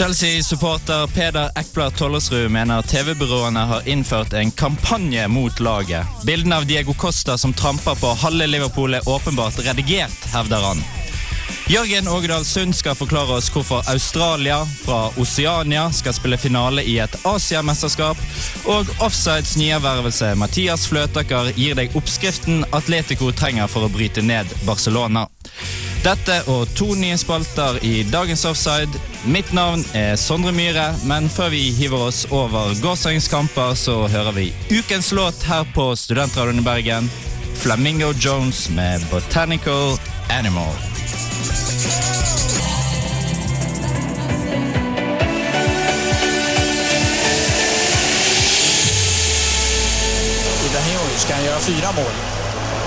Chelsea-supporter Peder Ekblad Tollersrud mener TV-byråene har innført en kampanje mot laget. Bildene av Diego Costa som tramper på halve Liverpool er åpenbart redigert, hevder han. Jørgen Ågedal Sund skal forklare oss hvorfor Australia fra Oceania skal spille finale i et Asiamesterskap, og Offsides nyervervelse Mathias Fløtaker gir deg oppskriften Atletico trenger for å bryte ned Barcelona. Dette og to nye spalter i dagens Offside. Mitt navn er Sondre Myhre, men før vi hiver oss over gårsdagens så hører vi ukens låt her på Studentradioen i Bergen. Flamingo Jones med Botanical Animal. Fyra mål.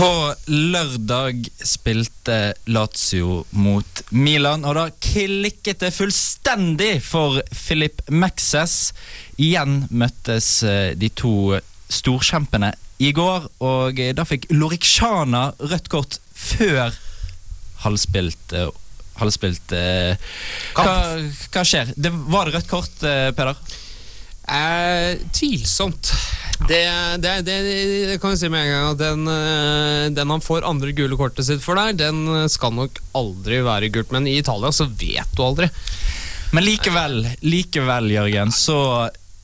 På lørdag spilte Lazio mot Milan, og da klikket det fullstendig for Filip Mexes. Igjen møttes eh, de to storkjempene i går, og eh, da fikk Lorikshana rødt kort før halvspilt eh, Halvspilt hva, hva skjer? Det, var det rødt kort, Peder? Eh, tvilsomt. Det, det, det, det kan jeg si med en gang at den, eh, den han får andre gule kortet sitt for der, den skal nok aldri være gult. Men i Italia så vet du aldri. Men likevel, likevel, Jørgen, så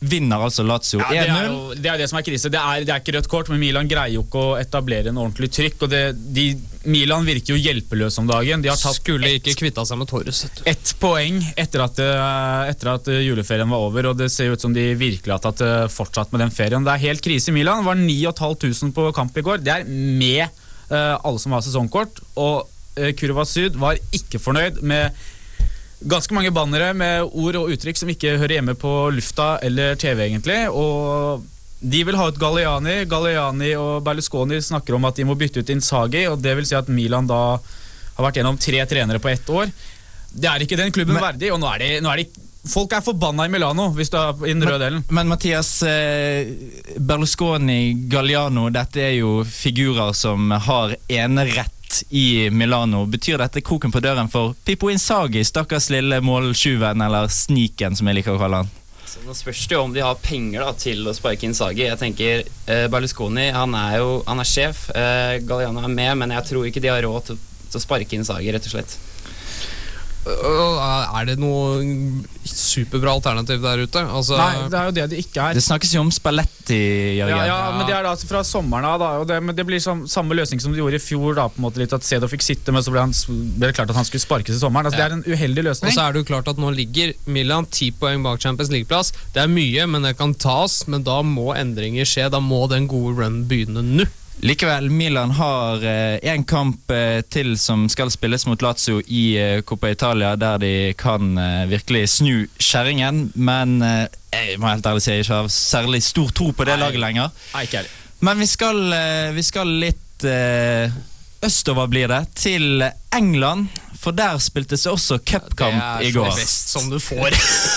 vinner altså Lazio Ja, det, er 1-0. Ja, det er det som er krise. Det er, det er ikke rødt kort, men Milan greier jo ikke å etablere en ordentlig trykk. Og det, de, Milan virker jo hjelpeløse om dagen. De har tatt Skulle ikke kvitta seg med Torres. ett poeng etter at, eh, etter at eh, juleferien var over, og det ser ut som de virkelig har tatt eh, fortsatt med den ferien. Det er helt krise i Milan. Det var 9500 på kamp i går. Det er med eh, alle som har sesongkort. Og uh, Kurva Syd var ikke fornøyd med ganske mange bannere med ord og uttrykk som ikke hører hjemme på lufta eller TV, egentlig. Og de vil ha ut Galliani. Galliani og Berlusconi snakker om at de må bytte ut Insagi. og det vil si at Milan da har vært gjennom tre trenere på ett år. Det er ikke den klubben verdig, og nå er, de, nå er de Folk er forbanna i Milano, hvis du er i den røde delen. Men Mathias, eh, Berlusconi, Galliano, dette er jo figurer som har enerett i Milano. Betyr dette kroken på døren for Pippo Insagi, stakkars lille målsjuven, eller sniken, som jeg liker å kalle han? Så nå spørs det jo om de har penger da, til å sparke Insagi. Jeg tenker eh, Berlusconi han er jo han er sjef. Eh, Galliano er med, men jeg tror ikke de har råd til å sparke Insagi, rett og slett. Øh, Er det noe superbra alternativ der ute? Altså, Nei, det er jo det det ikke er. Det snakkes jo om Spalletti, Ja, Ja, ja, men det er da altså fra sommeren av, da, og det, men det blir sånn, samme løsning som de gjorde i fjor. da, på en måte litt At Cedo fikk sitte, men så ble, han, ble det klart at han skulle sparkes i sommeren. Altså, Det er en uheldig løsning. Og så er det jo klart at nå ligger Milan ti poeng bak Champions League-plass. Det er mye, men det kan tas. Men da må endringer skje. Da må den gode run begynne nå. Likevel, Milan har én kamp eh, til som skal spilles mot Lazio i eh, Coppa Italia, der de kan eh, virkelig snu kjerringen. Men eh, jeg må helt ærlig si jeg ikke har særlig stor tro på det laget lenger. Men vi skal, eh, vi skal litt eh, østover, blir det, til England. For der spiltes det også cupkamp i går. best som du får.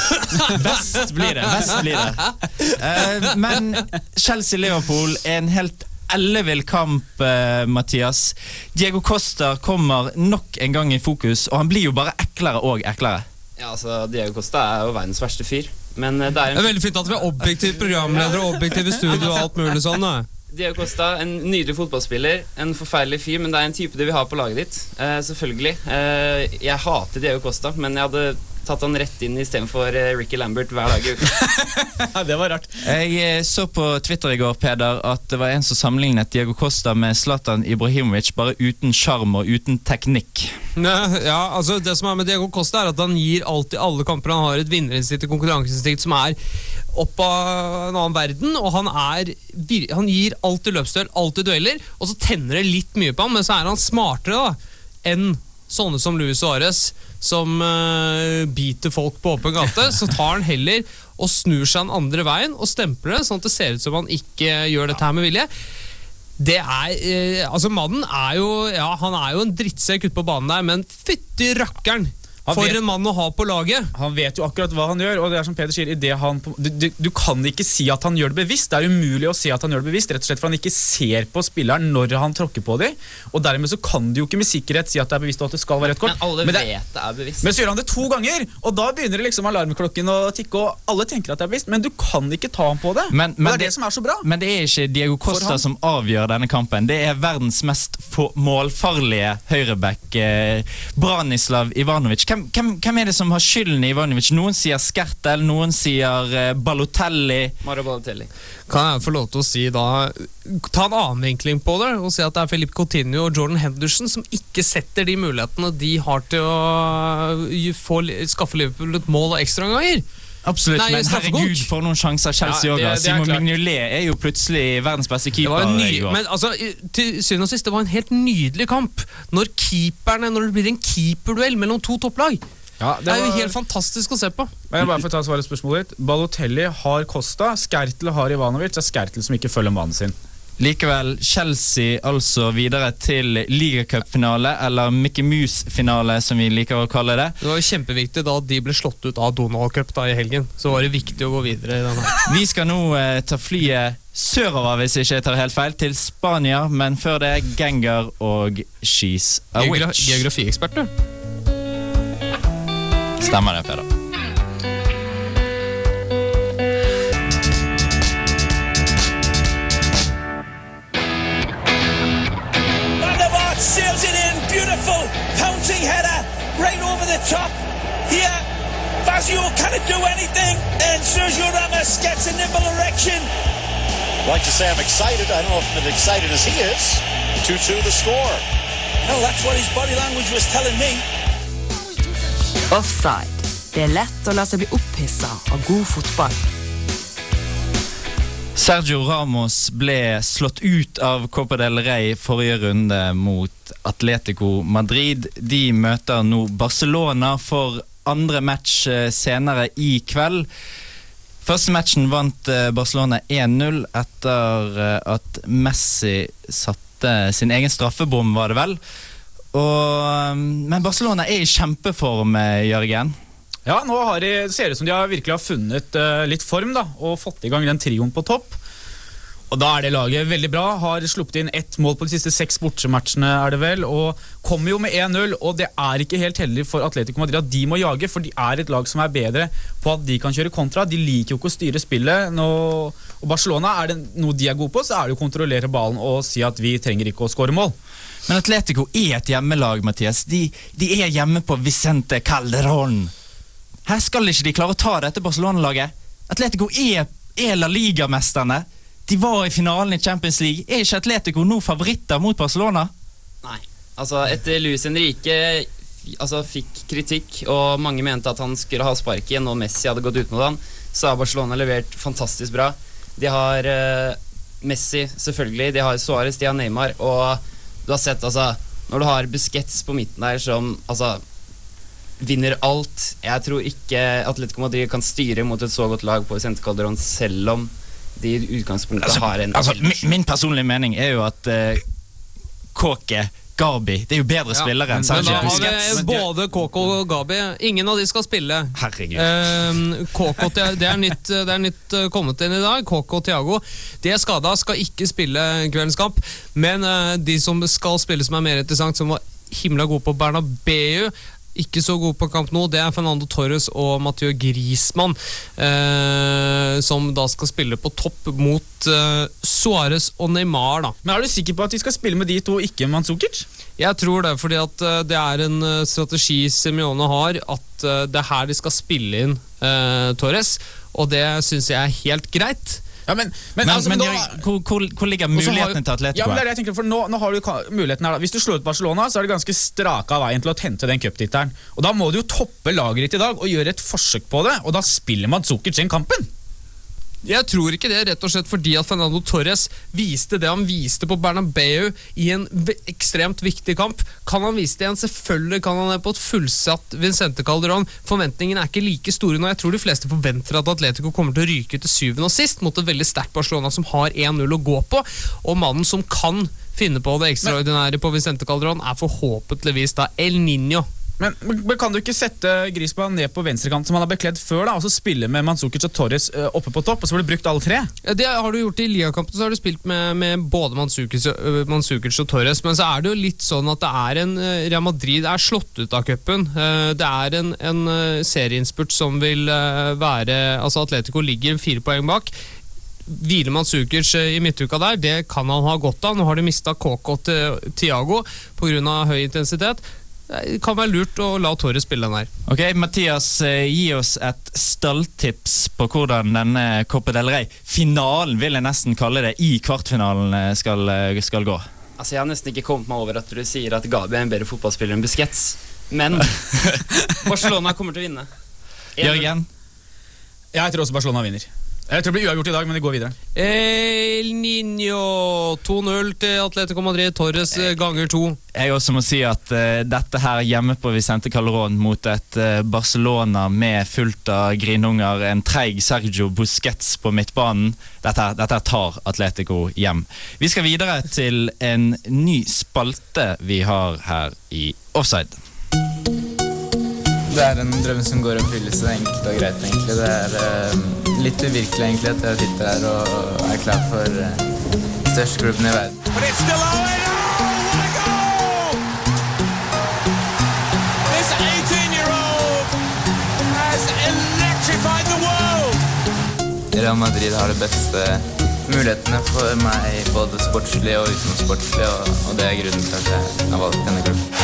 Best blir det. Best blir det. Eh, men Chelsea-Liverpool er en helt ellevill kamp, eh, Mathias. Diego Costa kommer nok en gang i fokus, og han blir jo bare eklere og eklere. Ja, altså, Diego Costa er jo verdens verste fyr. Men eh, det er en... Det er veldig fint at vi er objektive programledere og objektive studio og alt mulig sånn. da Diego Costa, en nydelig fotballspiller. En forferdelig fyr, men det er en type du vil ha på laget ditt. Eh, selvfølgelig. Eh, jeg hater Diego Costa, men jeg hadde tatt han rett inn istedenfor uh, Ricky Lambert hver dag i uka. Det var rart. Jeg eh, så på Twitter i går Peder, at det var en som sammenlignet Diego Costa med Zlatan Ibrahimovic, bare uten sjarm og uten teknikk. Ne, ja, altså Det som er med Diego Costa, er at han gir alltid alle kamper. Han har et vinnerinstinkt og konkurranseinstinkt som er opp av en annen verden. Og han, er, han gir alltid løpsduell, alltid dueller, og så tenner det litt mye på ham, men så er han smartere da enn sånne som Luis Suárez, som uh, biter folk på åpen gate. Så tar han heller og snur seg den andre veien og stempler det, sånn at det ser ut som han ikke gjør dette her med vilje. Det er, eh, altså Mannen er jo ja, han er jo en drittsekk ute på banen der, men fytti rakkeren! Han For vet- en mann å ha på laget! Han vet jo akkurat hva han gjør, og det er som Peder sier, i det han, du, du, du kan ikke si at han gjør det bevisst. Det er umulig å si at han gjør det bevisst, rett og slett for han ikke ser på spilleren når han tråkker på dem. Og dermed så kan du jo ikke med sikkerhet si at det er bevisst og at det skal være rødt kort. Men alle Men det- vet det er bevisst. Men så gjør han det to ganger, og da begynner det liksom alarmklokken å tikke, og alle tenker at det er bevisst, men du kan ikke ta ham på det. Men- men det er det, det- som er så bra. Men det er ikke Diego Costa som avgjør denne kampen. Det er verdens mest målfarlige høyreback, eh, Branislav Ivanovic. Hvem, hvem, hvem er det som har skylden i Ivanovic? Noen sier Skertel, noen sier eh, Balotelli. Mario Balotelli. Kan jeg få lov til å si da Ta en annen vinkling på det og si at det er Filip Coutinho og Jordan Henderson som ikke setter de mulighetene de har til å få, skaffe Liverpool et mål og ekstraomganger. Absolutt, Nei, men herregud, for noen sjanser Chelsea òg ja, har. er Simon. Mignolet er jo plutselig verdens beste keeper. ny, men altså, til syvende og sist, det var en helt nydelig kamp. Når keeperne, når det blir en keeperduell mellom to topplag. Ja, Det er jo helt fantastisk å se på. Men jeg bare får ta svaret på spørsmålet ditt. Balotelli har Costa, Skertel har Ivanovic. Det er Skertel som ikke følger mannen sin. Likevel, Chelsea altså videre til ligacupfinale, eller Mickey Mouse-finale, som vi liker å kalle det. Det var jo kjempeviktig da de ble slått ut av Donald Cup da i helgen. Så var det viktig å gå videre i denne. Vi skal nå eh, ta flyet sørover, hvis jeg ikke tar helt feil, til Spania, men før det Gengar og She's a Geogra Witch. geografiekspert, du. Stemmer det, Peder. Pouncing header right over the top. Here, Fazio cannot do anything, and Sergio Ramos gets a nibble erection. like to say I'm excited. I don't know if I'm as excited as he is. 2-2 the score. Well, that's what his body language was telling me. Offside. Det er lett å la seg bli opphissa av god fotball. Sergio Ramos ble slått ut av Copa del Rey forrige runde mot Atletico Madrid. De møter nå Barcelona for andre match eh, senere i kveld. Første matchen vant eh, Barcelona 1-0 etter eh, at Messi satte sin egen straffebom, var det vel. Og, men Barcelona er i kjempeform, Jørgen. Ja, nå de, ser det ut som de har virkelig har funnet uh, litt form da, og fått i gang den trioen på topp. Og da er det laget veldig bra. Har sluppet inn ett mål på de siste seks bortematchene, er det vel, og kommer jo med 1-0. Og det er ikke helt heldig for Atletico Madrid at de må jage, for de er et lag som er bedre på at de kan kjøre kontra. De liker jo ikke å styre spillet. Nå, og Barcelona, er det noe de er gode på, så er det å kontrollere ballen og si at vi trenger ikke å skåre mål. Men Atletico er et hjemmelag, Mathias. De, de er hjemme på Vicente Calderón. Her skal ikke de klare å ta dette Barcelona-laget. Atletico er, La Liga-mesterne. De var i finalen i Champions League. Er ikke Atletico nå favoritter mot Barcelona? Nei. Altså, etter Luis Henrique altså, fikk kritikk, og mange mente at han skulle ha sparken, og Messi hadde gått ut mot han, så har Barcelona levert fantastisk bra. De har eh, Messi, selvfølgelig. De har Suárez, de har Neymar, og du har sett, altså Når du har Busquets på midten der som altså vinner alt Jeg tror ikke Atletico Madrid kan styre mot et så godt lag på Vicente Calderón, selv om de i utgangspunktet har en altså, min, min personlige mening er jo at uh, Kåke, Gabi Det er jo bedre spillere enn Men da har vi både Koko og Gabi. Ingen av de skal spille. Herregud. Eh, Koko, det er- nytt, det er nytt eh, kommet inn i dag. Koko og Thiago. De er skada, skal ikke spille kveldens kamp. Men eh, de som skal spille som er mer interessant, som var himla gode på Bernabeu, ikke så gode på kamp nå, det er Fernando Torres og Mathieu Griezmann, eh, som da skal spille på topp mot eh, Suárez og Neymar. da. Men Er du sikker på at de skal spille med de to, ikke Mandzukic? Jeg tror det, fordi at eh, det er en eh, strategi Simione har, at eh, det er her de skal spille inn eh, Torres, og det syns jeg er helt greit. Ja, men, men, Men, altså, men nå- Jørgen, hvor, hvor, ligger mulighetene til Atletico? Ja, men det er det jeg tenker, for nå, nå har du muligheten her da. Hvis du slår ut Barcelona, så er det ganske straka veien til å hente den cuptittelen. Da må du jo toppe laget ditt i dag og gjøre et forsøk på det, og da spiller Mandzukic den kampen. Jeg tror ikke det, rett og slett fordi at Fernando Torres viste det han viste på Bernabeu i en ekstremt viktig kamp. Kan han vise det igjen? Selvfølgelig kan han det på et fullsatt Vincente Calderón. Forventningene er ikke like store nå. Jeg tror de fleste forventer at Atletico kommer til å ryke til syvende og sist mot et veldig sterkt Barcelona som har 1-0 å gå på, og mannen som kan finne på det ekstraordinære på Vincente Calderón, er forhåpentligvis da El Niño. Men, men kan du ikke sette Griezmann ned på venstrekant som han har bekledd før, da, og så spille med Manzukic og Torres eh, oppe på topp, og så blir det brukt alle tre? Det har du gjort i ligakampen, så har du spilt med, med både Manzukic, og, øh, og Torres. Men så er det jo litt sånn at det er en øh, Real Madrid er slått ut av cupen. Eh, Det er en, en serieinnspurt som vil være Altså Atletico ligger fire poeng bak. Hviler Mandzukic øh, i midtuka der, det kan han ha godt av. Nå har de mista KK til Tiago pga. høy intensitet. Det kan være lurt å la Torre spille den her. Ok, Mathias, eh, gi oss et stalltips på hvordan denne Coppe del Rey-finalen, vil jeg nesten kalle det, i kvartfinalen eh, skal, eh, skal gå. Altså, Jeg har nesten ikke kommet meg over at du sier at Gabi er en bedre fotballspiller enn Busquets. Men Barcelona kommer til å vinne. Jørgen? Jeg tror også Barcelona vinner. Jeg tror det blir uavgjort i dag, men det går videre. El Niño 2-0 til Atletico Madrid. Torres eh, ganger to. Jeg også må si at uh, dette her hjemme på Vicente Calderón mot et uh, Barcelona med fullt av grinunger, en treig Sergio Busquets på midtbanen, dette, her- dette tar Atletico hjem. Vi skal videre til en ny spalte vi har her i Offside. Det er en drøm som går i oppfyllelse, enkelt og greit, egentlig. Det er uh, litt uvirkelig, egentlig, at jeg sitter her og er klar for uh, største klubben i verden. But it's still Owen. What a goal! This 18-year-old has electrified the world. Real Madrid har de beste mulighetene for meg, både sportslig og utenomsportslig, og, og det er grunnen til at jeg har valgt denne klubben.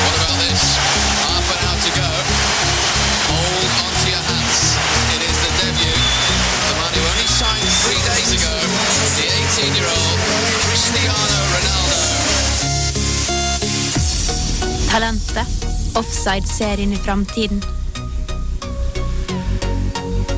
Talentet. Offside-serien i framtiden.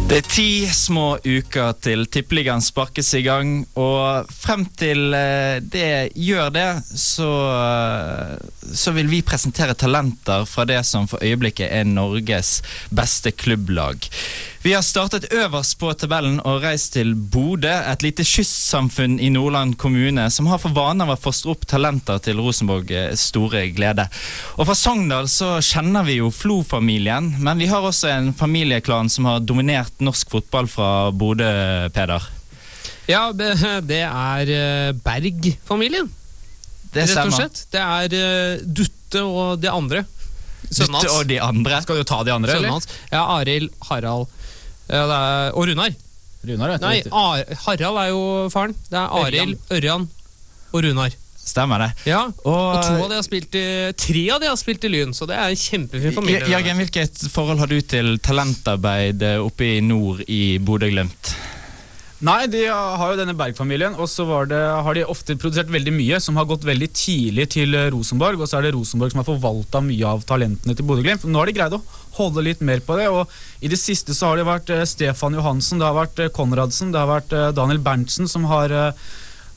Det er ti små uker til Tippeligaen sparkes i gang, og frem til eh, det gjør det, så, eh, så vil vi presentere talenter fra det som for øyeblikket er Norges beste klubblag. Vi har startet øverst på tabellen og reist til Bodø, et lite kystsamfunn i Nordland kommune som har for vane å fostre opp talenter til Rosenborg eh, store glede. Og fra Sogndal så kjenner vi jo Flo-familien, men vi har også en familieklan som har dominert norsk fotball fra Bodø, Peder. Ja, det er eh, Berg-familien. Det Rett og slett. Det er eh, Dutte og de andre. Sønnen Dutte hans. og de andre. Skal du ta de andre, Sønnen eller? hans. Ja, Arild, Harald ja, det er, og Runar. Runar, vet. Nei, Ar Harald er jo faren. Det er Arild, Ørjan og Runar. Stemmer det. Ja, Og, og to av de har spilt i, tre av de har spilt i Lyn, så det er en kjempefin familie. Jørgen, hvilket forhold har du til talentarbeid oppe i nord i Bodø-Glimt? Nei, de har jo denne Berg-familien, og så har de ofte produsert veldig mye som har gått veldig tidlig til Rosenborg, og så er det Rosenborg som har forvalta mye av talentene til Bodø-Glimt. Nå har de greid å holde litt mer på det, og i det siste så har det vært eh, Stefan Johansen, det har vært eh, Konradsen, det har vært eh, Daniel Berntsen som har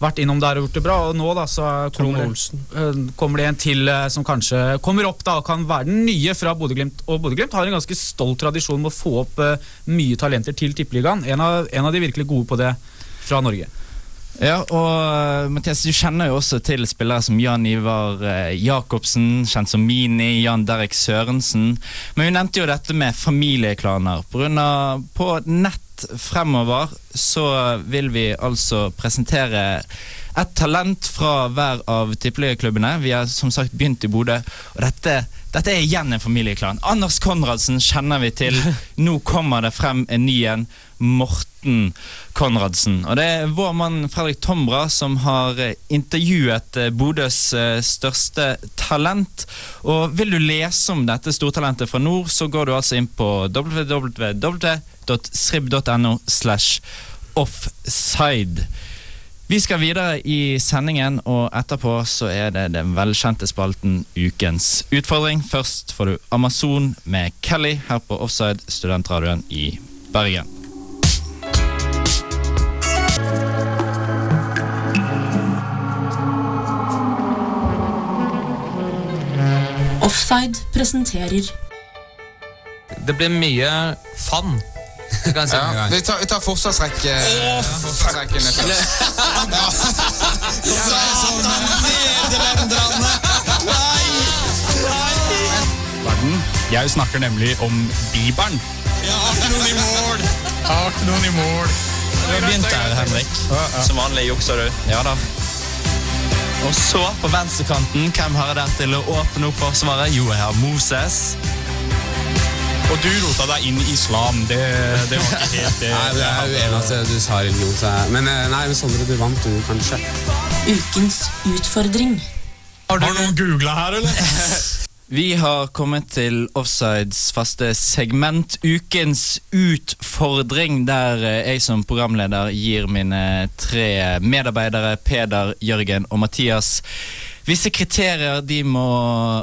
vært innom der og gjort det bra, og nå da så kommer, det, Olsen. eh, kommer det en til eh, som kanskje kommer opp da og kan være den nye fra Bodø-Glimt. Og Bodø-Glimt har en ganske stolt tradisjon med å få opp eh, mye talenter til Tippeligaen. En en av de virkelig gode på det fra Norge. Ja, og Mathias, du kjenner jo også til spillere som Jan Ivar Jacobsen, kjent som Mini, Jan Derek Sørensen. Men hun nevnte jo dette med familieklaner. På, grunn av, på nett fremover så vil vi altså presentere et talent fra hver av tippeligaklubbene. Vi har som sagt begynt i Bodø, og dette, dette er igjen en familieklan. Anders Konradsen kjenner vi til. Nå kommer det frem en ny en. Morten Konradsen. Og det er vår mann Fredrik Tombra som har eh, intervjuet eh, Bodøs eh, største talent. Og vil du lese om dette stortalentet fra nord, så går du altså inn på www.srib.no slash offside. Vi skal videre i sendingen, og etterpå så er det den velkjente spalten Ukens utfordring. Først får du Amazon med Kelly her på Offside, studentradioen i Bergen. Offside presenterer Det blir mye fun. Kan si Ja, vi tar, vi tar forsvarsrekke. forsvarsrekken først. verden. Jeg snakker nemlig om Bibelen. Jeg har ikke noen i mål! Har ikke noen i mål. Du har begynt der, Henrik. Som vanlig jukser du. Ja da. Og så, på venstrekanten, hvem har jeg der til å åpne opp forsvaret? Jo, jeg har Moses. Og du rota deg inn i islam. Det, det var ikke helt det. Nei, jeg er uenig at du sa religion. Så jeg- Men eh, nei, Sondre, du vant, du, kanskje. Ukens utfordring. Har du noen googla her, eller? Vi har kommet til Offsides faste segment, ukens utfordring, der eh, jeg som programleder gir mine tre medarbeidere, Peder, Jørgen og Mathias, visse kriterier de må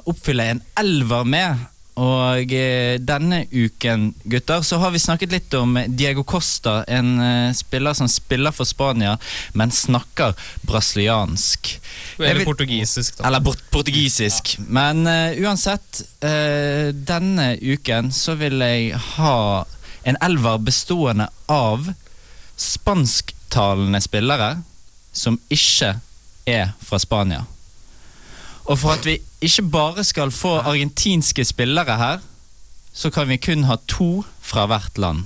oppfylle en elver med. Og eh, denne uken, gutter, så har vi snakket litt om Diego Costa, en eh, spiller som spiller for Spania, men snakker brasiliansk. Eller vil- portugisisk, da. Eller port portugisisk. Men uh, uansett, uh, denne uken så vil jeg ha en elver bestående av spansktalende spillere som ikke er fra Spania. Og for at vi ikke bare skal få argentinske spillere her, så kan vi kun ha to fra hvert land.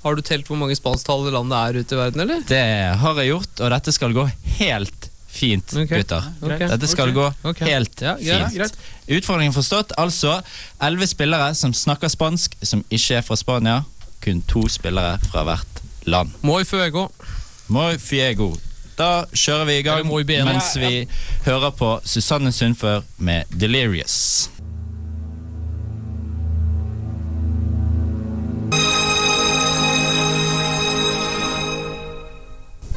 Har du telt hvor mange spansktalende land det er ute i verden, eller? Det har jeg gjort, og dette skal gå helt fint, okay. gutter. Okay. Dette skal okay. gå helt Ja, fint. Ja, Utfordringen forstått. Altså elleve spillere som snakker spansk, som ikke er fra Spania. Kun to spillere fra hvert land. Moi fuego. Moi fiego. Da kjører vi i gang mens Ja, ja. vi hører på Susanne Sundfør med 'Delirious'.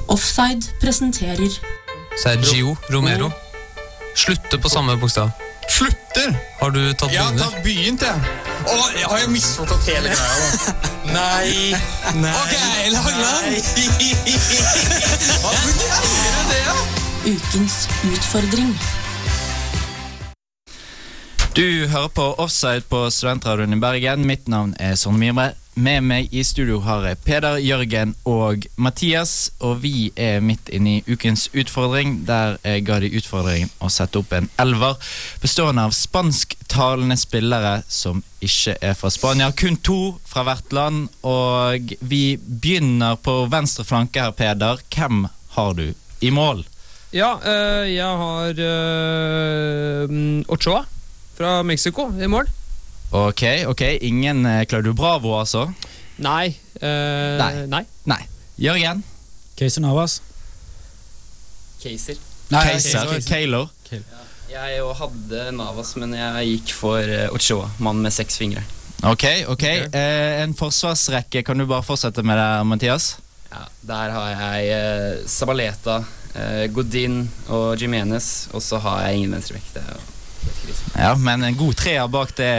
Offside presenterer Sergio Romero. Slutter på samme bokstav. Slutter? Har du tatt Jeg har tatt byen til. Å, jeg har jeg misforstått hele greia, da? Nei. Nei. Ok, Langland. Greier du det, da? Ukens utfordring. Du hører på Offside på Studentradioen i Bergen. Mitt navn er Sonne Myrme. Med meg i studio har jeg Peder, Jørgen og Mathias. Og vi er midt inne i ukens utfordring, der jeg ga de utfordringen å sette opp en elver bestående av spansktalende spillere som ikke er fra Spania. Kun to fra hvert land. Og vi begynner på venstre flanke her, Peder. Hvem har du i mål? Ja, øh, jeg har øh, Ochoa fra Mexico i mål. Ok, ok. Ingen eh, Claudio Bravo, altså? Nei. Uh, Nei. nei. Nei. Jørgen? Keiser Navas. Keiser. Nei, Keiser? Kaylor? Jeg hadde Navas, men jeg gikk for eh, Ochoa, mann med seks fingre. Ok, ok. Eh, en forsvarsrekke. Kan du bare fortsette med det, Mathias? Ja, der har jeg eh, Sabaleta, eh, Godin og Jimenez, og så har jeg ingen venstrebekk. Ja, men en god treer bak det.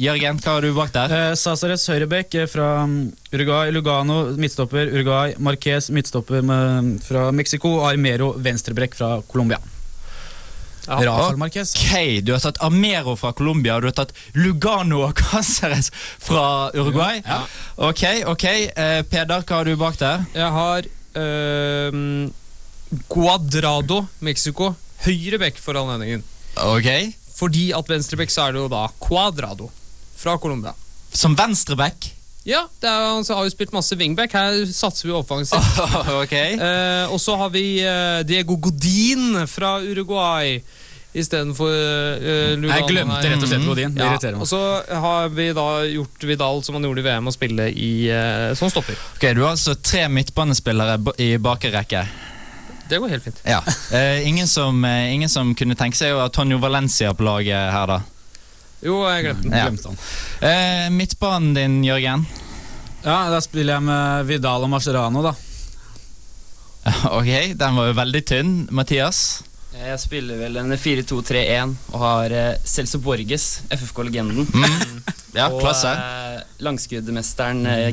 Jørgen, hva har du bak der? Eh, Caceres høyrebekk eh, fra mm, Uruguay. Lugano midtstopper. Uruguay. Marquez midtstopper med, fra Mexico. Armero venstrebrekk fra Colombia. Rafael Marquez. Ok, Du har tatt Amero fra Colombia, og du har tatt Lugano og Cáceres fra Uruguay. Ok, ok. Eh, Peder, hva har du bak der? Jeg har ehm, Guadrado, Mexico. Høyre bekk for anledningen. Ok. Fordi at venstreback så er det jo da Cuadrado fra Colombia. Som venstreback? Ja, det er, han har jo spilt masse wingback. Her satser vi offensivt. okay. Eh, og så har vi eh, Diego Godin fra Uruguay istedenfor eh, Lugano. Jeg glemte rett og slett Godin. Det Ja, irriterer meg. og så har vi da gjort Vidal som han gjorde i VM, å spille i, eh, som stopper. Ok, Du har altså tre midtbanespillere i bakre rekke. Det går helt fint. Ja. Uh, ingen, som, uh, ingen som kunne tenke seg å ha Tonjo Valencia på laget her, da? Jo, jeg glemte den. Ja. Uh, midtbanen din, Jørgen? Ja, Da spiller jeg med Vidal og Mascherano, da. Ok, den var jo veldig tynn. Mathias? Jeg spiller vel en 4-2-3-1 og har eh, Celso Borges, FFK-legenden. Ja, og klasse. eh, langskuddmesteren eh,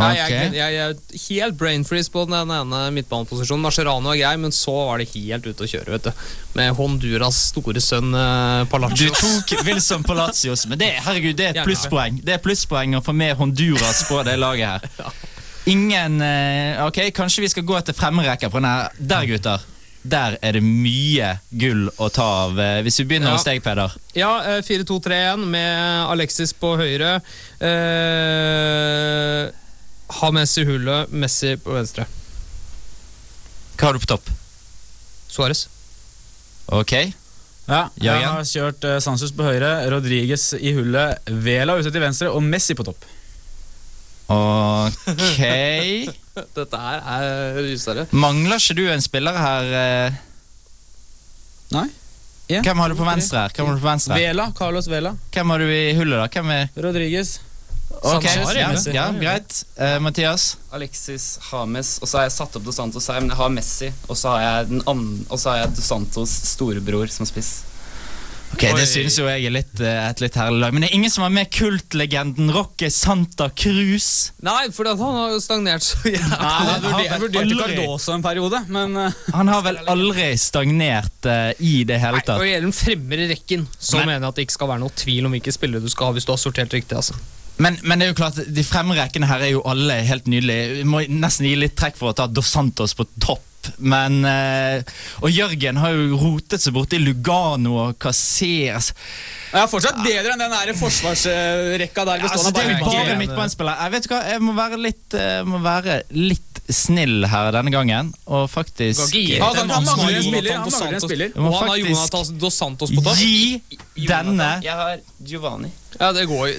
Nei, jeg, jeg, jeg er helt brain freeze på den ene midtbaneposisjonen. Mascherano er grei, men så var det helt ute å kjøre. vet du Med Honduras store sønn eh, Du tok Wilson Palacios, men det, herregud, det er et plusspoeng. Det er plusspoeng å få med Honduras på det laget her. Ingen eh, Ok, kanskje vi skal gå etter fremrekka på den her. Der, gutter. Der er det mye gull å ta av. Eh, Hvis vi begynner Ja. hos deg, Peder. Ja, eh, 4-2-3-1 med Alexis på høyre. Eh, ha Messi i hullet, Messi på venstre. Hva har du på topp? Suárez. Ok. Ja, jeg Jørgen? har kjørt uh, Sanchez på høyre, Rodriguez i hullet, Vela ute til venstre og Messi på topp. Ok Dette her er rysere. Mangler ikke du en spiller her? eh? Nei. En, Hvem har du på venstre her? Hvem har du på venstre? Vela, Carlos Vela. Hvem har du i hullet, da? Hvem er Rodriguez. Ok, Sanchez, ja, Messi. ja, greit. Uh, Mathias? Alexis Hames, og så har jeg satt opp Dos Santos her, men jeg har Messi, og så har jeg, den andre, og så har jeg Dos Santos storebror som spiss. Ok, Det synes jo jeg er litt, eh, et litt herlig lag. Men det er ingen som har med kultlegenden Roque Santa Cruz. Nei, for han har jo stagnert så jævlig. Jeg vurderte, jeg aldri- Cardoso en periode, men eh, Han har vel aldri stagnert uh, i det hele tatt. Nei, Og det gjelder den fremre rekken så Men- mener jeg at det ikke skal være noe tvil om hvilke spillere du skal ha hvis du har sortert riktig. altså. Men, men det er jo klart, de fremre rekkene her er jo alle helt nydelige. Vi må nesten gi litt trekk for å ta Dos Santos på topp. Men eh, Og Jørgen har jo rotet seg borti Lugano og jeg er fortsatt bedre enn den der forsvarsrekka der Altså, det er jo bare midtbanespillere. Jeg vet hva, jeg må være litt, eh, må være litt snill her denne gangen, og faktisk Ja, den han- mangler en spiller, han mangler en spiller. Og han har Jonathan Dos Santos på topp. gi denne Jeg har Giovanni. Ja, det går jo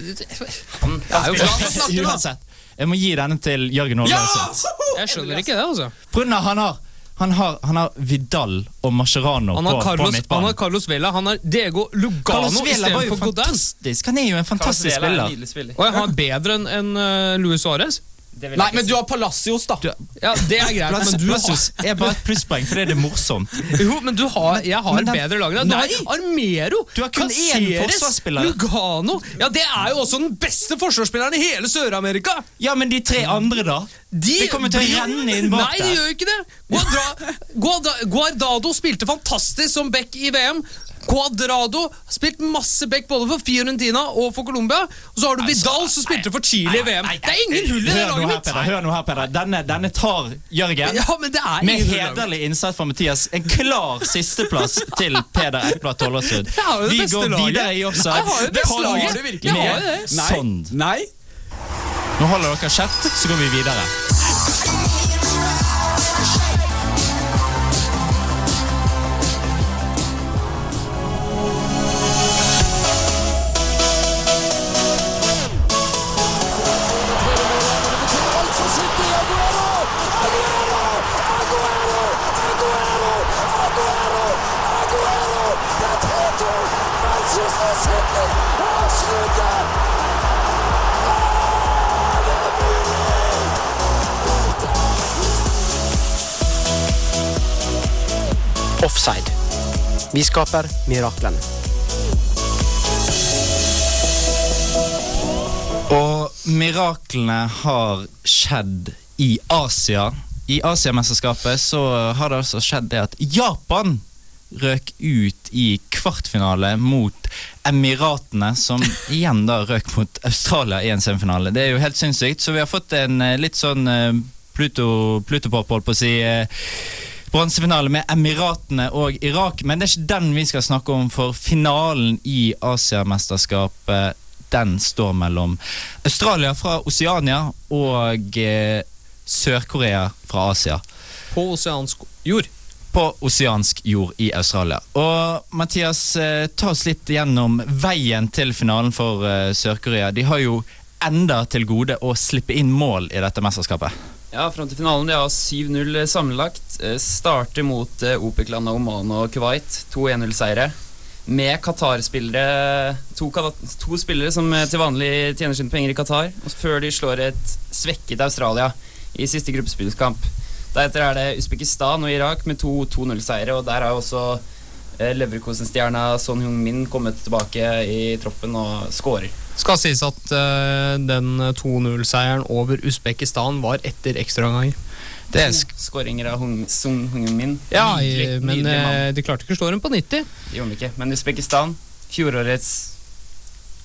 Uansett. Jeg må gi denne til Jørgen Holløseth. Jeg skjønner ikke det, altså. På han har, han har, han har Vidal og Mascherano Han på, har på Carlos, han midtbanen. har Carlos Vela, han har Diego Lugano istedenfor Godin. fantastisk. Han er jo en fantastisk Carlos Vela er en spiller. Og jeg har bedre enn en, uh, Luis Suárez. Det Nei, men si. du har Palacios, da. Ja, det er greit, men du har er bare et plusspoeng fordi det er morsomt. Jo, men du har, jeg har men den- bedre lag. Du Nei! har Armero, Du har kun Caceres. Lugano Ja, det er jo også den beste forsvarsspilleren i hele Sør-Amerika! Ja, men de tre andre, da? De Det kommer til å renne inn bak Nei, de gjør jo ikke det! Guardado spilte fantastisk som back i VM. Cuadrado har spilt masse back både for Fiorentina og for Colombia. Og så har du Vidal som spilte for Chile i VM. Det er ingen hull i det laget mitt! Hør nå her, Peder. Denne, denne tar Jørgen. Ja, men det Med hederlig innsats fra Mathias. En klar sisteplass til Peder Ekblad Tollersrud. Vi går videre i offside. Jeg har jo det beste laget. med. Sånn. Nei. Nå holder dere kjeft, så går vi videre. Offside. Vi skaper miraklene. Og miraklene har skjedd i Asia. I Asiamesterskapet så har det altså skjedd det at Japan røk ut i kvartfinale mot Emiratene, som igjen da røk mot Australia i en semifinale. Det er jo helt sinnssykt, så vi har fått en eh, litt sånn eh, Pluto, holdt på å si. Bronsefinale med Emiratene og Irak, men det er ikke den vi skal snakke om, for finalen i Asiamesterskapet den står mellom Australia fra Oseania og eh, Sør-Korea fra Asia. På oseansk jord. På oseansk jord i Australia. Og Mathias, eh, ta oss litt gjennom veien til finalen for eh, Sør-Korea. De har jo enda til gode å slippe inn mål i dette mesterskapet. Ja, fram til finalen. De har 7-0 sammenlagt. Eh, Starter mot eh, OPEC-landet Oman og Kuwait. To 1-0-seire. Med Qatar-spillere to, to spillere som eh, til vanlig tjener sine penger i Qatar. Før de slår et svekket Australia i siste gruppespillskamp. Deretter er det Usbekistan og Irak med to 2-0-seire, og der har også Leverkosen-stjerna Son Heung-min kommet tilbake i troppen og scorer. Skal sies at uh, den 2-0-seieren over Usbekistan var etter ekstraomganger. Det er skåringer av Hung, Son Heung-min. Ja, Nydelig- men nydelig eh, de klarte ikke å slå dem på 90. Det gjorde de ikke. Men Usbekistan, fjorårets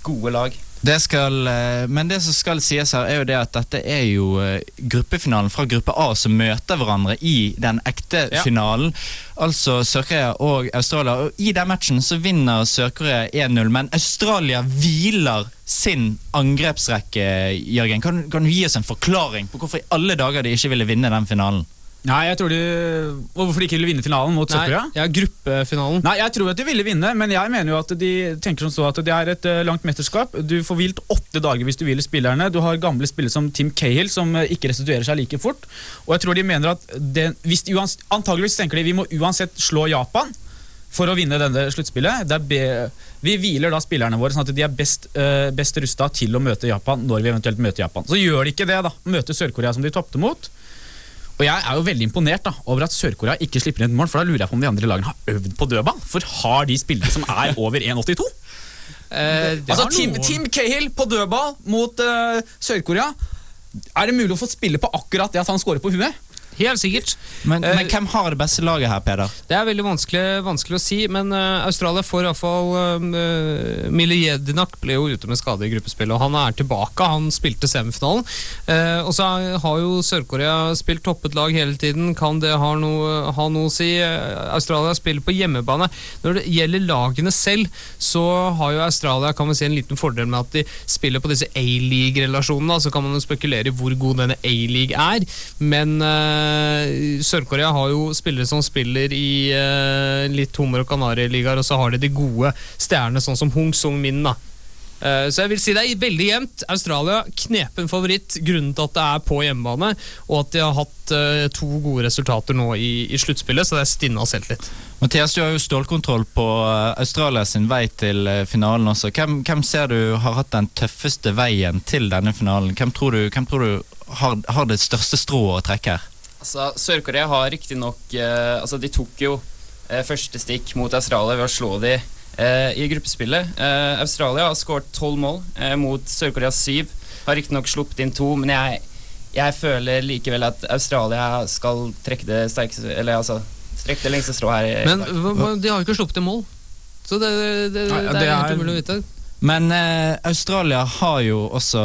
gode lag. Det skal, eh, men det som skal sies her, er jo det at dette er jo eh, gruppefinalen fra gruppe A som møter hverandre i den ekte Ja. finalen. Altså Sør-Korea og Australia. Og I den matchen så vinner Sør-Korea 1-0, men Australia hviler sin angrepsrekke. Jørgen, kan, kan du gi oss en forklaring på hvorfor i alle dager de ikke ville vinne den finalen? Nei, jeg tror de Hvorfor de ikke ville vinne finalen mot Sør-Korea? ja, gruppefinalen. Nei, Jeg tror at de ville vinne, men jeg mener jo at de tenker som så at det er et eh, langt mesterskap. Du får hvilt åtte dager hvis du hviler spillerne. Du har gamle spillere som Tim Cahill, som eh, ikke restituerer seg like fort. Og jeg tror de mener at det, hvis, de uans, Antageligvis tenker de vi må uansett slå Japan for å vinne denne sluttspillet. Be, vi hviler da spillerne våre sånn at de er best, eh, best rusta til å møte Japan når vi eventuelt møter Japan. Så gjør de ikke det, da. Møter Sør-Korea som de tapte mot. Og jeg er jo veldig imponert da, over at Sør-Korea ikke slipper inn et mål, for da lurer jeg på om de andre lagene har øvd på dødball. For har de spillere som er over 1,82? Eh, altså Tim, Tim Cahill på dødball mot uh, Sør-Korea. Er det mulig å få spille på akkurat det at han scorer på huet? Helt sikkert. Men, Eh, men hvem har det beste laget her, Peder? Det er veldig vanskelig, vanskelig å si, men uh, Australia får iallfall uh, Mille Jedinak ble jo ute med skade i gruppespillet, og han er tilbake. Han spilte semifinalen. Uh, og så har jo Sør-Korea spilt toppet lag hele tiden. Kan det ha noe, ha noe å si? Eh, Australia spiller på hjemmebane. Når det gjelder lagene selv, så har jo Australia kan vi si, en liten fordel med at de spiller på disse A-league-relasjonene. Så kan man jo spekulere i hvor god denne A-league er, men eh, Sør-Korea har jo spillere som spiller i uh, litt hummer- og kanarieligaer, og så har de de gode stjernene, sånn som Hung Sung-min. da. Eh, Så jeg vil si det er veldig jevnt. Australia knepen favoritt grunnen til at det er på hjemmebane, og at de har hatt eh, to gode resultater nå i, i sluttspillet, så det er stinna selvtillit. Mathias, du har jo stålkontroll på eh, Australia sin vei til eh, finalen også. Hvem, hvem ser du har hatt den tøffeste veien til denne finalen? Hvem tror du, hvem tror du har, har det største strået å trekke her? Altså, Sør-Korea har riktignok eh, Altså, de tok jo eh, første stikk mot Australia ved å slå de eh, i gruppespillet. Eh, Australia har skåret tolv mål eh, mot Sør-Korea syv. Har riktignok sluppet inn to, men jeg, jeg føler likevel at Australia skal trekke det sterkeste Eller altså strekke det lengste strået her. i Men de har jo ikke sluppet i mål, så det, det, det, Nei, det det er helt er- umulig å vite. Men eh, Australia har jo også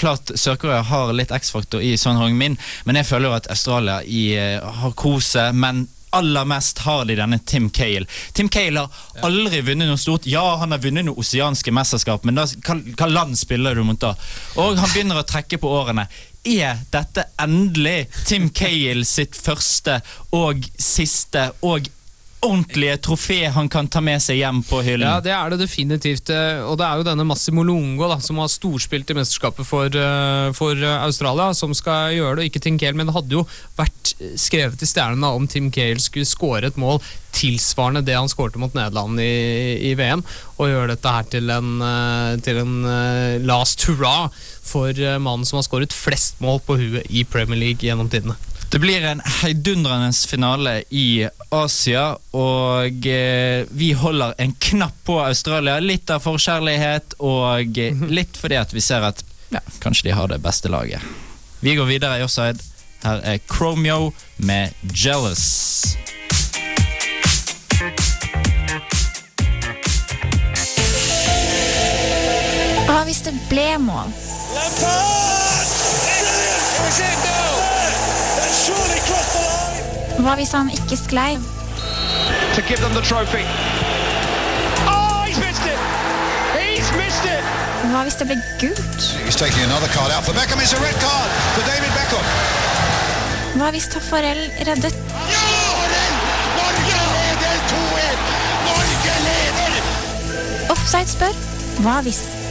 Klart Sør-Korea har litt X-faktor i Son Hong-min, men jeg føler jo at Australia i, eh, har kose, men aller mest har de denne Tim Cale. Tim Cale har aldri vunnet noe stort. Ja, han har vunnet noe oseanske mesterskap, men da, hva, hva land spiller du mot da? Og han begynner å trekke på årene. Er dette endelig Tim Cale sitt første og siste og ordentlige trofé han kan ta med seg hjem på hyllen? Ja, det er det definitivt. eh, Og det er jo denne Massimo Longo da, som har storspilt i mesterskapet for, eh, for eh, Australia, som skal gjøre det, og ikke Tim Cale. Men det hadde jo vært skrevet i stjernene om Tim Cale skulle skåre et mål tilsvarende det han skårte mot Nederland i, i VM, og gjøre dette her til en, til en last hurra for mannen som har skåret flest mål på huet i Premier League gjennom tidene. Det blir en heidundrende finale i Asia, og eh, vi holder en knapp på Australia. Litt av forkjærlighet, og eh, litt fordi at vi ser at ja, kanskje de har det beste laget. Vi går videre i offside. Her er Chromio med 'Jealous'. Hva hvis det ble mål? Hva hvis han ikke sklei? to give them the trophy. Oh, he's missed it! He's missed it! Hva hvis det ble gult? He's taking another card out for Beckham. It's a red card for David Beckham. Hva hvis Tafarel reddet Norge leder 2-1! Norge leder! Offside spør hva hvis?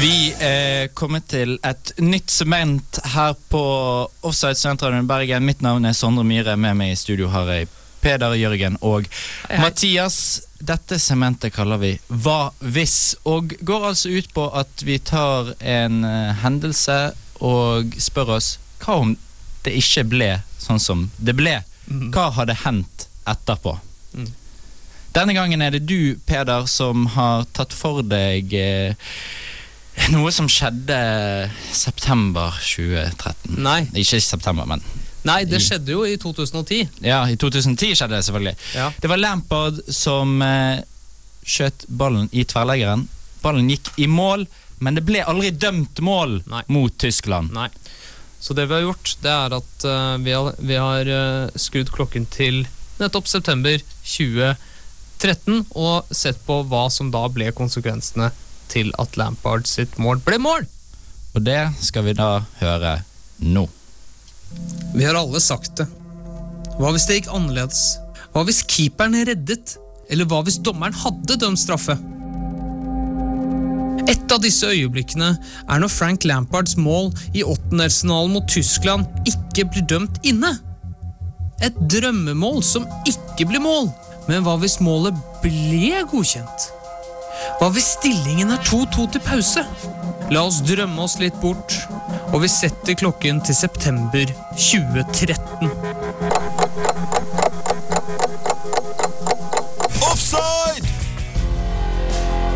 Vi er kommet til et nytt sement her på Offside Studentradioen i Bergen. Mitt navn er Sondre Myhre. Med meg i studio har jeg Peder, Jørgen og Mathias. Dette sementet kaller vi Hva hvis? Og går altså ut på at vi tar en eh, hendelse og spør oss hva om det ikke ble sånn som det ble? Hva hadde hendt etterpå? Mm. Denne gangen er det du, Peder, som har tatt for deg eh, noe som skjedde september 2013. Nei. Ikke september, men Nei, det skjedde jo i 2010. ja, i 2010 skjedde det selvfølgelig. Ja. Det var Lampard som eh, skjøt ballen i tverrleggeren. Ballen gikk i mål, men det ble aldri dømt mål mot Tyskland. Nei. Så det vi har gjort, det er at uh, vi har, vi har uh, skrudd klokken til nettopp september 2013 og sett på hva som da ble konsekvensene til at Lampard sitt mål ble mål. Og det skal vi da høre nå. Vi har alle sagt det. Hva hvis det gikk annerledes? Hva hvis keeperen reddet? Eller hva hvis dommeren hadde dømt straffe? Et av disse øyeblikkene er når Frank Lampards mål i åttendelsfinalen mot Tyskland ikke blir dømt inne. Et drømmemål som ikke blir mål. Men hva hvis målet ble godkjent? Hva hvis stillingen er 2-2 til pause? La oss drømme oss litt bort, og vi setter klokken til september 2013. Offside!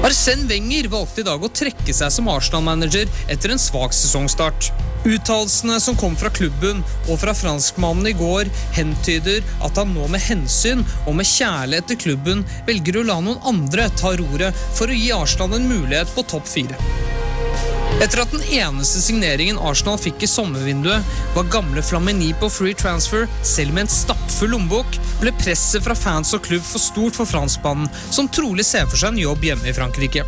Arsen Wenger valgte i dag å trekke seg som Arsenal-manager etter en svak sesongstart. Uttalelsene som kom fra klubben og fra franskmannen i går, hentyder at han nå med hensyn og med kjærlighet til klubben velger å la noen andre ta roret for å gi Arsenal en mulighet på topp fire. Etter at den eneste signeringen Arsenal fikk i sommervinduet, var gamle Flamini på free transfer, selv med en stappfull lommebok, ble presset fra fans og klubb for stort for franskmannen, som trolig ser for seg en jobb hjemme i Frankrike.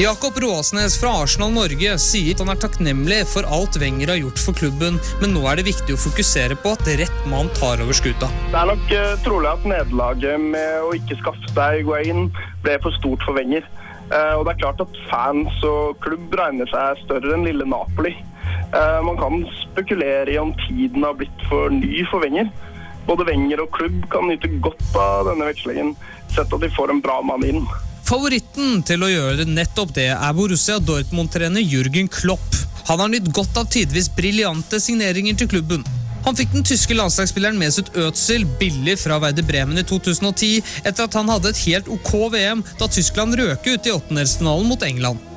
Jakob Råsnes fra Arsenal Norge sier at han er takknemlig for alt Wenger har gjort for klubben, men nå er det viktig å fokusere på at rett mann tar over skuta. Det er nok uh, trolig at nederlaget med å ikke skaffe seg Higuain ble for stort for Wenger. Uh, og det er klart at fans og klubb regner seg større enn lille Napoli. Uh, man kan spekulere i om tiden har blitt for ny for Wenger. Både Wenger og klubb kan nyte godt av denne vekslingen, sett at de får en bra mann inn. Favoritten til å gjøre nettopp det er Borussia Dortmund-trener Jürgen Klopp. Han har nytt godt av tidvis briljante signeringer til klubben. Han fikk den tyske landslagsspilleren Mesut Özil billig fra Werder Bremen i 2010, etter at han hadde et helt ok VM da Tyskland røk ut i åttendelsfinalen mot England.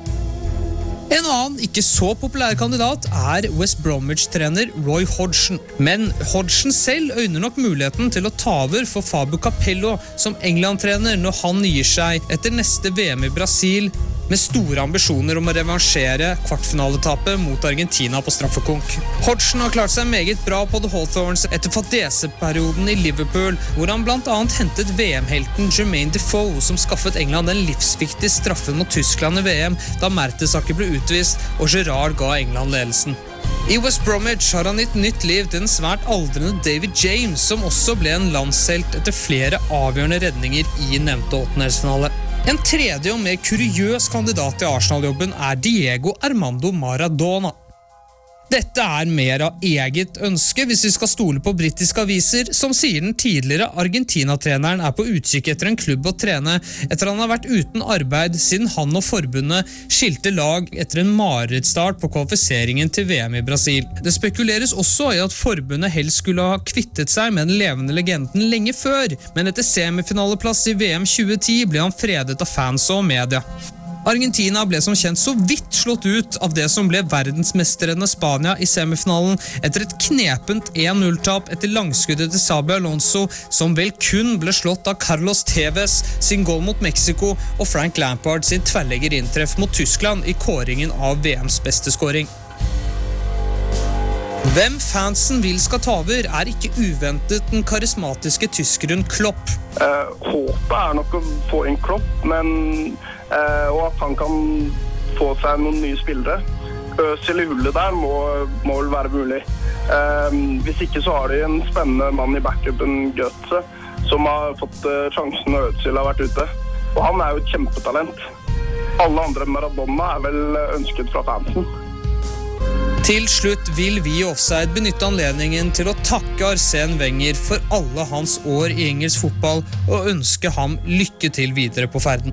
En annen ikke så populær kandidat er West Bromwich-trener Roy Hodgson. Men Hodgson selv øyner nok muligheten til å ta over for Fabio Capello som England-trener når han gir seg etter neste VM i Brasil med store ambisjoner om å revansjere kvartfinaletapet mot Argentina på straffekonk. Hodgson har klart seg meget bra på The Hawthorns etter fadeseperioden i Liverpool, hvor han bl.a. hentet VM-helten Jermaine Defoe, som skaffet England den livsviktige straffen mot Tyskland i VM da Mertesaker ble utvist og Gerrard ga England ledelsen. I West Bromwich har han gitt nytt liv til den svært aldrende David James, som også ble en landshelt etter flere avgjørende redninger i nevnte åttendelsfinale. En tredje og mer kuriøs kandidat til Arsenal-jobben er Diego Armando Maradona. Dette er mer av eget ønske hvis vi skal stole på britiske aviser, som sier den tidligere Argentina-treneren er på utkikk etter en klubb å trene etter han har vært uten arbeid siden han og forbundet skilte lag etter en marerittstart på kvalifiseringen til VM i Brasil. Det spekuleres også i at forbundet helst skulle ha kvittet seg med den levende legenden lenge før, men etter semifinaleplass i VM 2010 ble han fredet av fans og media. Argentina ble som kjent så vidt slått ut av det som ble verdensmestrene Spania i semifinalen etter et knepent 1-0-tap etter langskuddet til Sabi Alonso, som vel kun ble slått av Carlos Tevez sin goal mot Mexico og Frank Lampard sin tverrleggerinntreff mot Tyskland i kåringen av VMs beste skåring. Hvem fansen vil skal ta over, er ikke uventet den karismatiske tyskeren Klopp. Eh, håpet er nok å få inn Klopp, men, og at han kan få seg noen nye spillere. Øsil i hullet der må, må vel være mulig. Eh, hvis ikke så har de en spennende mann i backupen, Götze, som har fått eh, sjansen når Øsil har vært ute. Og han er jo et kjempetalent. Alle andre Maradona er vel ønsket fra fansen. Til slutt vil vi i Offside benytte anledningen til å takke Arsen Wenger for alle hans år i engelsk fotball og ønske ham lykke til videre på ferden.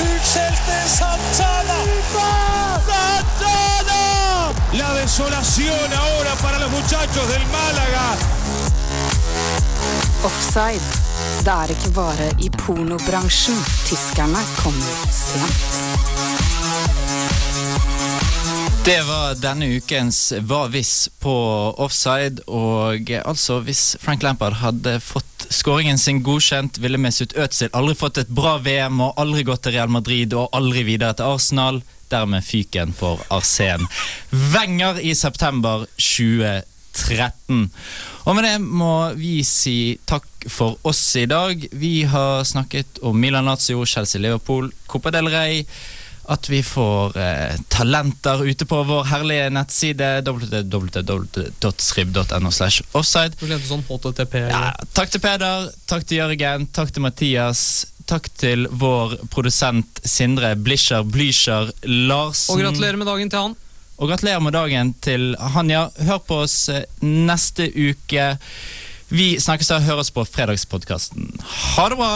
Utskjelte Santana. Santana. La desolación ahora para los muchachos del Málaga. Offside. Det er ikke bare i pornobransjen tyskerne kommer sent. Det var denne ukens Hva hvis på offside. Og altså, hvis Frank Lampard hadde fått skåringen sin godkjent, ville Mesut Özil aldri fått et bra VM og aldri gått til Real Madrid og aldri videre til Arsenal. Dermed fyken for Arsen. Wenger i september 2013. Og med det må vi si takk for oss i dag. Vi har snakket om Milan Lazio, Chelsea Liverpool, Copa del Rey at vi får eh, talenter ute på vår herlige nettside www.srib.no. slash offside. Sånn. Ja, takk til Peder, takk til Jørgen, takk til Mathias. Takk til vår produsent Sindre Blischer Blyscher Larsen. Og gratulerer med dagen til han. Og gratulerer med dagen til Hanja. Hør på oss eh, neste uke. Vi snakkes da. Oss på fredagspodkasten. Ha det bra!